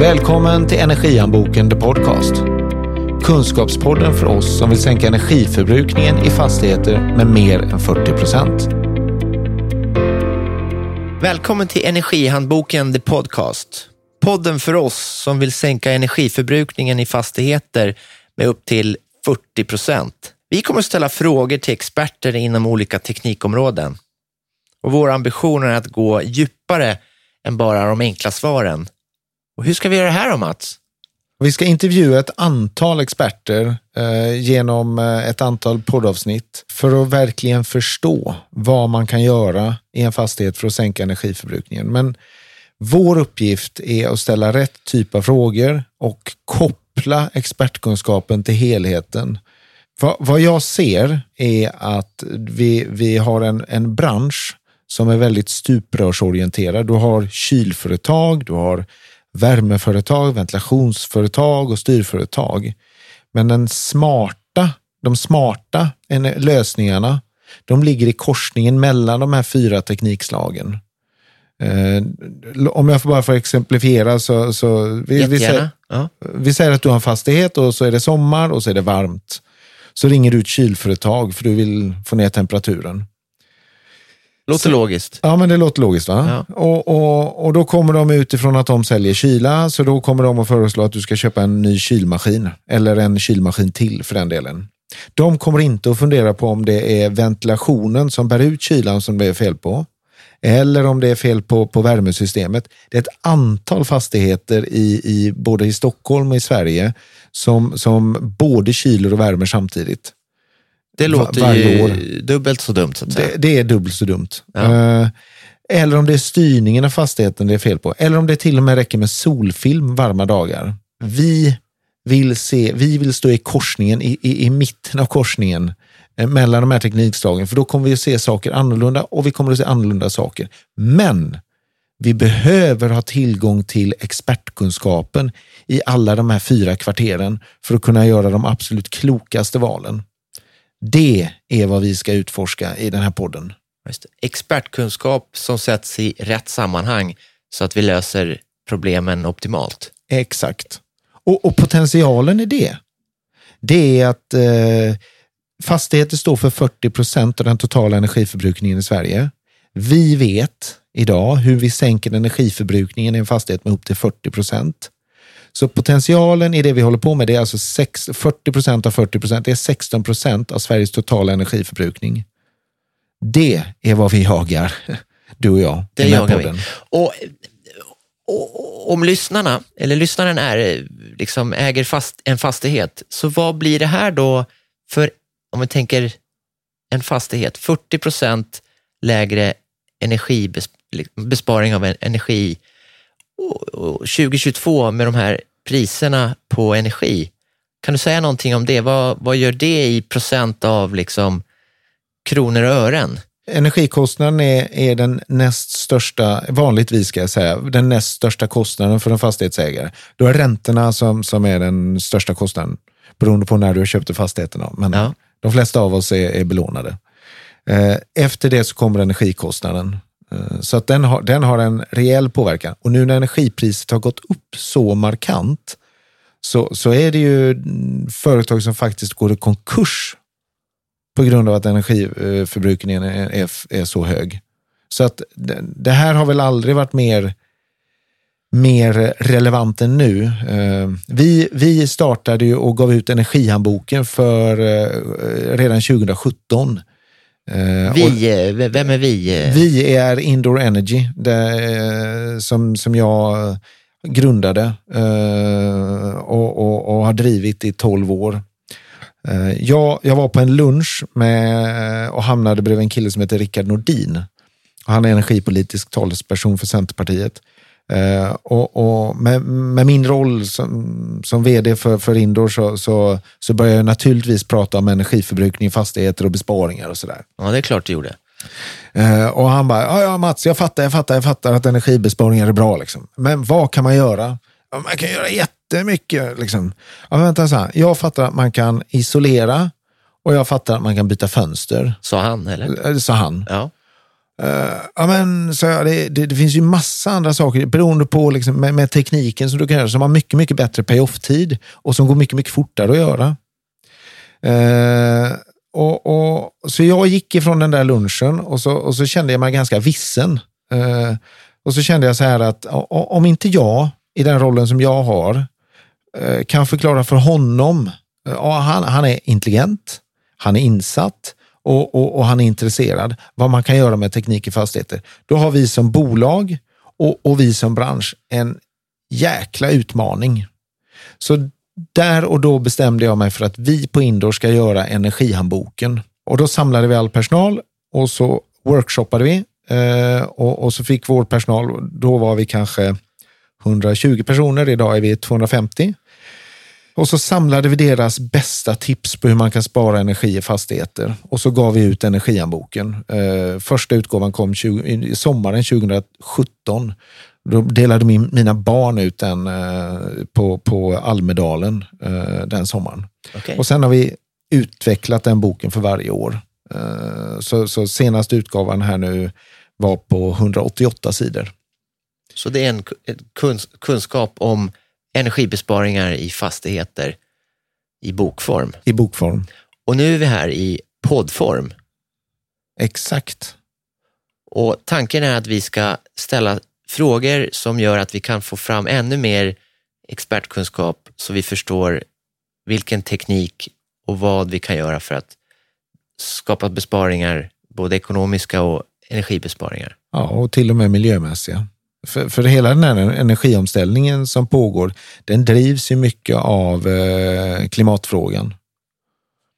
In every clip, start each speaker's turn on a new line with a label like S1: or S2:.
S1: Välkommen till Energihandboken The Podcast. Kunskapspodden för oss som vill sänka energiförbrukningen i fastigheter med mer än 40 procent.
S2: Välkommen till Energihandboken The Podcast. Podden för oss som vill sänka energiförbrukningen i fastigheter med upp till 40 procent. Vi kommer att ställa frågor till experter inom olika teknikområden. Och vår ambition är att gå djupare än bara de enkla svaren. Och hur ska vi göra det här då, Mats?
S1: Vi ska intervjua ett antal experter eh, genom eh, ett antal poddavsnitt för att verkligen förstå vad man kan göra i en fastighet för att sänka energiförbrukningen. Men vår uppgift är att ställa rätt typ av frågor och koppla expertkunskapen till helheten. Vad, vad jag ser är att vi, vi har en, en bransch som är väldigt stuprörsorienterad. Du har kylföretag, du har värmeföretag, ventilationsföretag och styrföretag. Men den smarta, de smarta lösningarna, de ligger i korsningen mellan de här fyra teknikslagen. Eh, om jag bara får exemplifiera så, så vi, vi, säger, ja. vi säger att du har en fastighet och så är det sommar och så är det varmt. Så ringer du ett kylföretag för du vill få ner temperaturen.
S2: Låter så, logiskt.
S1: Ja, men det låter logiskt. va? Ja. Och, och, och då kommer de utifrån att de säljer kyla, så då kommer de att föreslå att du ska köpa en ny kylmaskin. Eller en kylmaskin till för den delen. De kommer inte att fundera på om det är ventilationen som bär ut kylan som det är fel på. Eller om det är fel på, på värmesystemet. Det är ett antal fastigheter i, i både i Stockholm och i Sverige som, som både kyler och värmer samtidigt.
S2: Det låter ju dubbelt så dumt. Så.
S1: Det, det är dubbelt så dumt. Ja. Uh, eller om det är styrningen av fastigheten det är fel på. Eller om det till och med räcker med solfilm varma dagar. Vi vill, se, vi vill stå i korsningen, i, i, i mitten av korsningen eh, mellan de här teknikslagen, för då kommer vi att se saker annorlunda och vi kommer att se annorlunda saker. Men vi behöver ha tillgång till expertkunskapen i alla de här fyra kvarteren för att kunna göra de absolut klokaste valen. Det är vad vi ska utforska i den här podden.
S2: Expertkunskap som sätts i rätt sammanhang så att vi löser problemen optimalt.
S1: Exakt. Och, och potentialen i det, det är att eh, fastigheter står för 40 procent av den totala energiförbrukningen i Sverige. Vi vet idag hur vi sänker energiförbrukningen i en fastighet med upp till 40 procent. Så potentialen i det vi håller på med det är alltså 6, 40 procent av 40 procent. Det är 16 procent av Sveriges totala energiförbrukning. Det är vad vi jagar, du och jag.
S2: Det jagar podden. vi. Och, och, om lyssnarna, eller lyssnaren är, liksom äger fast, en fastighet, så vad blir det här då för, om vi tänker en fastighet, 40 procent lägre energibesparing av energi 2022 med de här priserna på energi. Kan du säga någonting om det? Vad, vad gör det i procent av liksom kronor och ören?
S1: Energikostnaden är, är den näst största, vanligtvis ska jag säga, den näst största kostnaden för en fastighetsägare. Då är räntorna som, som är den största kostnaden, beroende på när du har köpt fastigheterna. Men ja. de flesta av oss är, är belånade. Eh, efter det så kommer energikostnaden Eh, så att den har, den har en rejäl påverkan. Och nu när energipriset har gått upp så markant så, så är det ju företag som faktiskt går i konkurs på grund av att energiförbrukningen är, är, är så hög. Så att det, det, här har väl aldrig varit mer, mer relevant än nu. Eh, vi, vi startade ju och gav ut Energihandboken för eh, redan 2017
S2: vi, och, vem är vi?
S1: Vi är Indoor Energy, det, som, som jag grundade eh, och, och, och, har drivit i tolv år. Eh, jag, jag var på en lunch med, och hamnade bredvid en kille som heter Rickard Nordin. Han är energipolitisk talesperson för Centerpartiet. Uh, och, och med, med, min roll som, som vd för, för Indoor så, så, så började jag naturligtvis prata om energiförbrukning, fastigheter och besparingar och sådär.
S2: Ja, det är klart du gjorde.
S1: Uh, och han bara, ja, ja Mats, jag fattar, jag fattar, jag fattar att energibesparingar är bra. Liksom. Men vad kan man göra? Ja, man kan göra jättemycket. Liksom. Ja, vänta, så här. Jag fattar att man kan isolera och jag fattar att man kan byta fönster.
S2: Sa han, eller?
S1: Sa han.
S2: Ja.
S1: Uh, ja, men, så det, det, det, finns ju massa andra saker beroende på liksom, med, med, tekniken som du kan göra som har mycket, mycket bättre payoff-tid och som går mycket, mycket fortare att göra. Uh, och, och, så jag gick ifrån den där lunchen och så, och så kände jag mig ganska vissen. Uh, och så kände jag så här att om inte jag i den rollen som jag har kan förklara för honom, han, han är intelligent, han är insatt, och, och, och, han är intresserad vad man kan göra med teknik i fastigheter. Då har vi som bolag och, och vi som bransch en jäkla utmaning. Så där och då bestämde jag mig för att vi på Indor ska göra energihandboken. Och då samlade vi all personal och så workshoppade vi eh, och, och, så fick vår personal, då var vi kanske 120 personer, idag är vi 250. Och så samlade vi deras bästa tips på hur man kan spara energi i fastigheter och så gav vi ut energianboken. Eh, första utgåvan kom 20, sommaren 2017. Då delade min, mina barn ut den eh, på, på Almedalen eh, den sommaren. Okay. Och sen har vi utvecklat den boken för varje år. Så, så senaste utgåvan här nu var på 188 sidor.
S2: Så det är en kunskap om energibesparingar i fastigheter i bokform.
S1: I bokform.
S2: Och nu är vi här i poddform.
S1: Exakt.
S2: Och tanken är att vi ska ställa frågor som gör att vi kan få fram ännu mer expertkunskap så vi förstår vilken teknik och vad vi kan göra för att skapa besparingar, både ekonomiska och energibesparingar.
S1: Ja, och till och med miljömässiga. För, för hela den här energiomställningen som pågår, den drivs ju mycket av eh, klimatfrågan.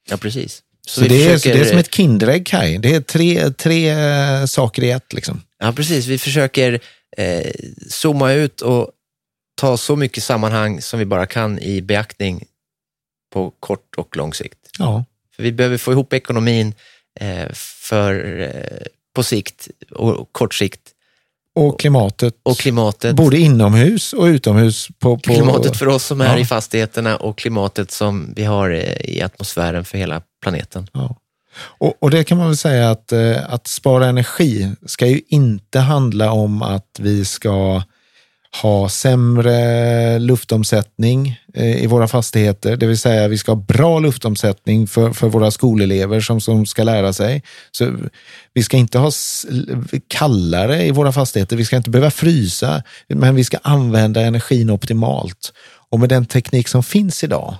S2: Ja, precis.
S1: Så, så det, försöker... är, det är som ett Kinderägg, Kaj. Det är tre, tre eh, saker i ett. Liksom.
S2: Ja, precis. Vi försöker eh, zooma ut och ta så mycket sammanhang som vi bara kan i beaktning på kort och lång sikt.
S1: Ja.
S2: För vi behöver få ihop ekonomin eh, för, eh, på sikt och kort sikt
S1: och klimatet.
S2: Och klimatet.
S1: Både inomhus och utomhus. På, på...
S2: Klimatet för oss som är ja. i fastigheterna och klimatet som vi har i atmosfären för hela planeten.
S1: Ja. Och, och, det kan man väl säga att, eh, att spara energi ska ju inte handla om att vi ska ha sämre luftomsättning Eh, i våra fastigheter, det vill säga vi ska ha bra luftomsättning för, för våra skolelever som, som ska lära sig. Så vi ska inte ha kallare i våra fastigheter, vi ska inte behöva frysa, men vi ska använda energin optimalt. Och med den teknik som finns idag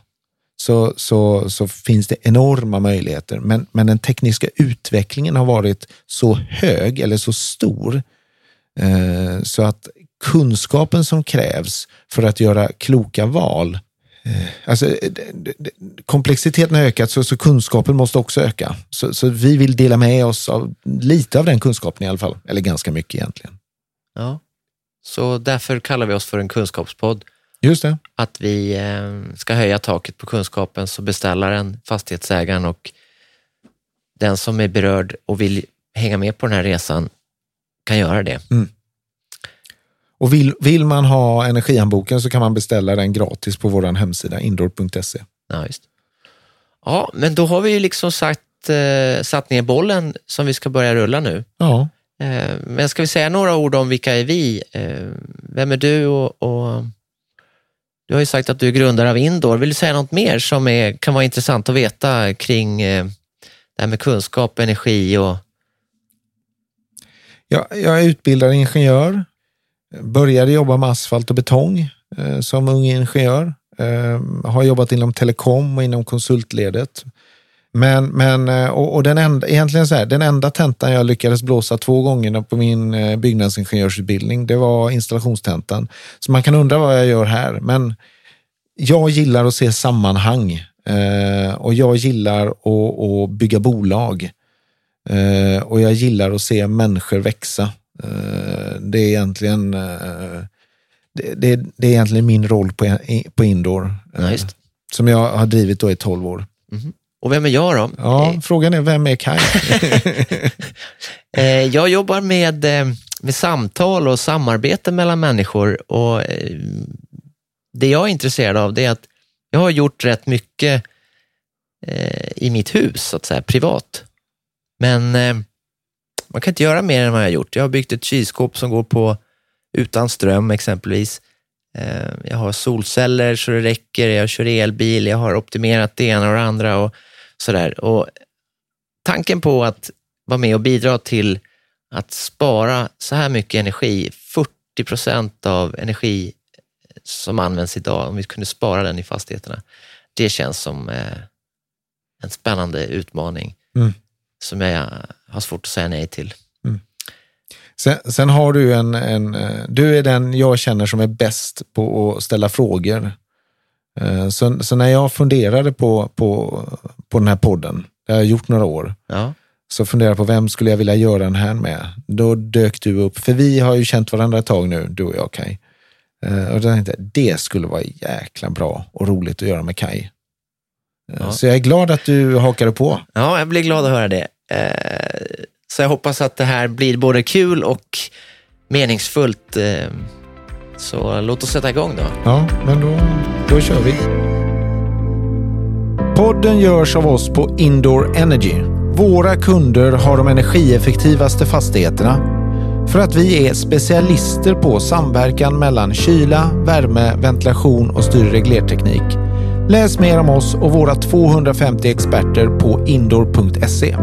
S1: så, så, så finns det enorma möjligheter. Men, men den tekniska utvecklingen har varit så hög eller så stor eh, så att kunskapen som krävs för att göra kloka val eh, Alltså, eh, komplexiteten har ökat så, så kunskapen måste också öka. Så, så, vi vill dela med oss av lite av den kunskapen i alla fall, eller ganska mycket egentligen.
S2: Ja, så därför kallar vi oss för en kunskapspodd.
S1: Just det.
S2: Att vi eh, ska höja taket på kunskapen så beställaren, fastighetsägaren och den som är berörd och vill hänga med på den här resan kan göra det.
S1: Mm. Och vill, vill man ha energihandboken så kan man beställa den gratis på vår hemsida indoor.se.
S2: Ja, just. ja, men då har vi ju liksom sagt, eh, satt ner bollen som vi ska börja rulla nu.
S1: Ja.
S2: Eh, men ska vi säga några ord om vilka är vi? Eh, vem är du och, och, du har ju sagt att du är grundare av Indoor. Vill du säga något mer som är, kan vara intressant att veta kring eh, det här med kunskap, energi och...
S1: Ja, jag är utbildad ingenjör Började jobba med asfalt och betong eh, som ung ingenjör. Eh, har jobbat inom telekom och inom konsultledet. Men, men eh, och, och, den enda, egentligen så här, den enda tentan jag lyckades blåsa två gånger på min eh, byggnadsingenjörsutbildning, det var installationstentan. Så man kan undra vad jag gör här, men jag gillar att se sammanhang eh, och jag gillar att, att bygga bolag. Eh, och jag gillar att se människor växa. Eh, det är egentligen eh, det, det, det, är egentligen min roll på, på Indoor.
S2: Nice.
S1: Som jag har drivit då i 12 år.
S2: Mm. Och vem är jag då?
S1: Ja, frågan är vem är Kaj?
S2: jag jobbar med, med samtal och samarbete mellan människor och det jag är intresserad av det är att jag har gjort rätt mycket i mitt hus, så att säga, privat. Men Man kan inte göra mer än vad jag har gjort. Jag har byggt ett kylskåp som går på utan ström exempelvis. Eh, jag har solceller så det räcker, jag kör elbil, jag har optimerat det ena och det andra och sådär. Och tanken på att vara med och bidra till att spara så här mycket energi, 40 procent av energi som används idag, om vi kunde spara den i fastigheterna, det känns som eh, en spännande utmaning mm. som jag har svårt att säga nej till. Mm.
S1: Sen, sen, har du en, en, eh, du är den jag känner som är bäst på att ställa frågor. Eh, så, så när jag funderade på, på, på den här podden, det har jag gjort några år, ja. så funderade jag på vem skulle jag vilja göra den här med? Då dök du upp, för vi har ju känt varandra ett tag nu, du och jag Kaj. Eh, och då tänkte jag, det skulle vara jäkla bra och roligt att göra med Kaj. Ja. Så jag är glad att du hakade på.
S2: Ja, jag blir glad att höra det. Eh, så jag hoppas att det här blir både kul och meningsfullt. Eh, så låt oss sätta igång då.
S1: Ja, men då, då kör vi. Podden görs av oss på Indoor Energy. Våra kunder har de energieffektivaste fastigheterna för att vi är specialister på samverkan mellan kyla, värme, ventilation och styr och reglerteknik. Läs mer om oss och våra 250 experter på indoor.se.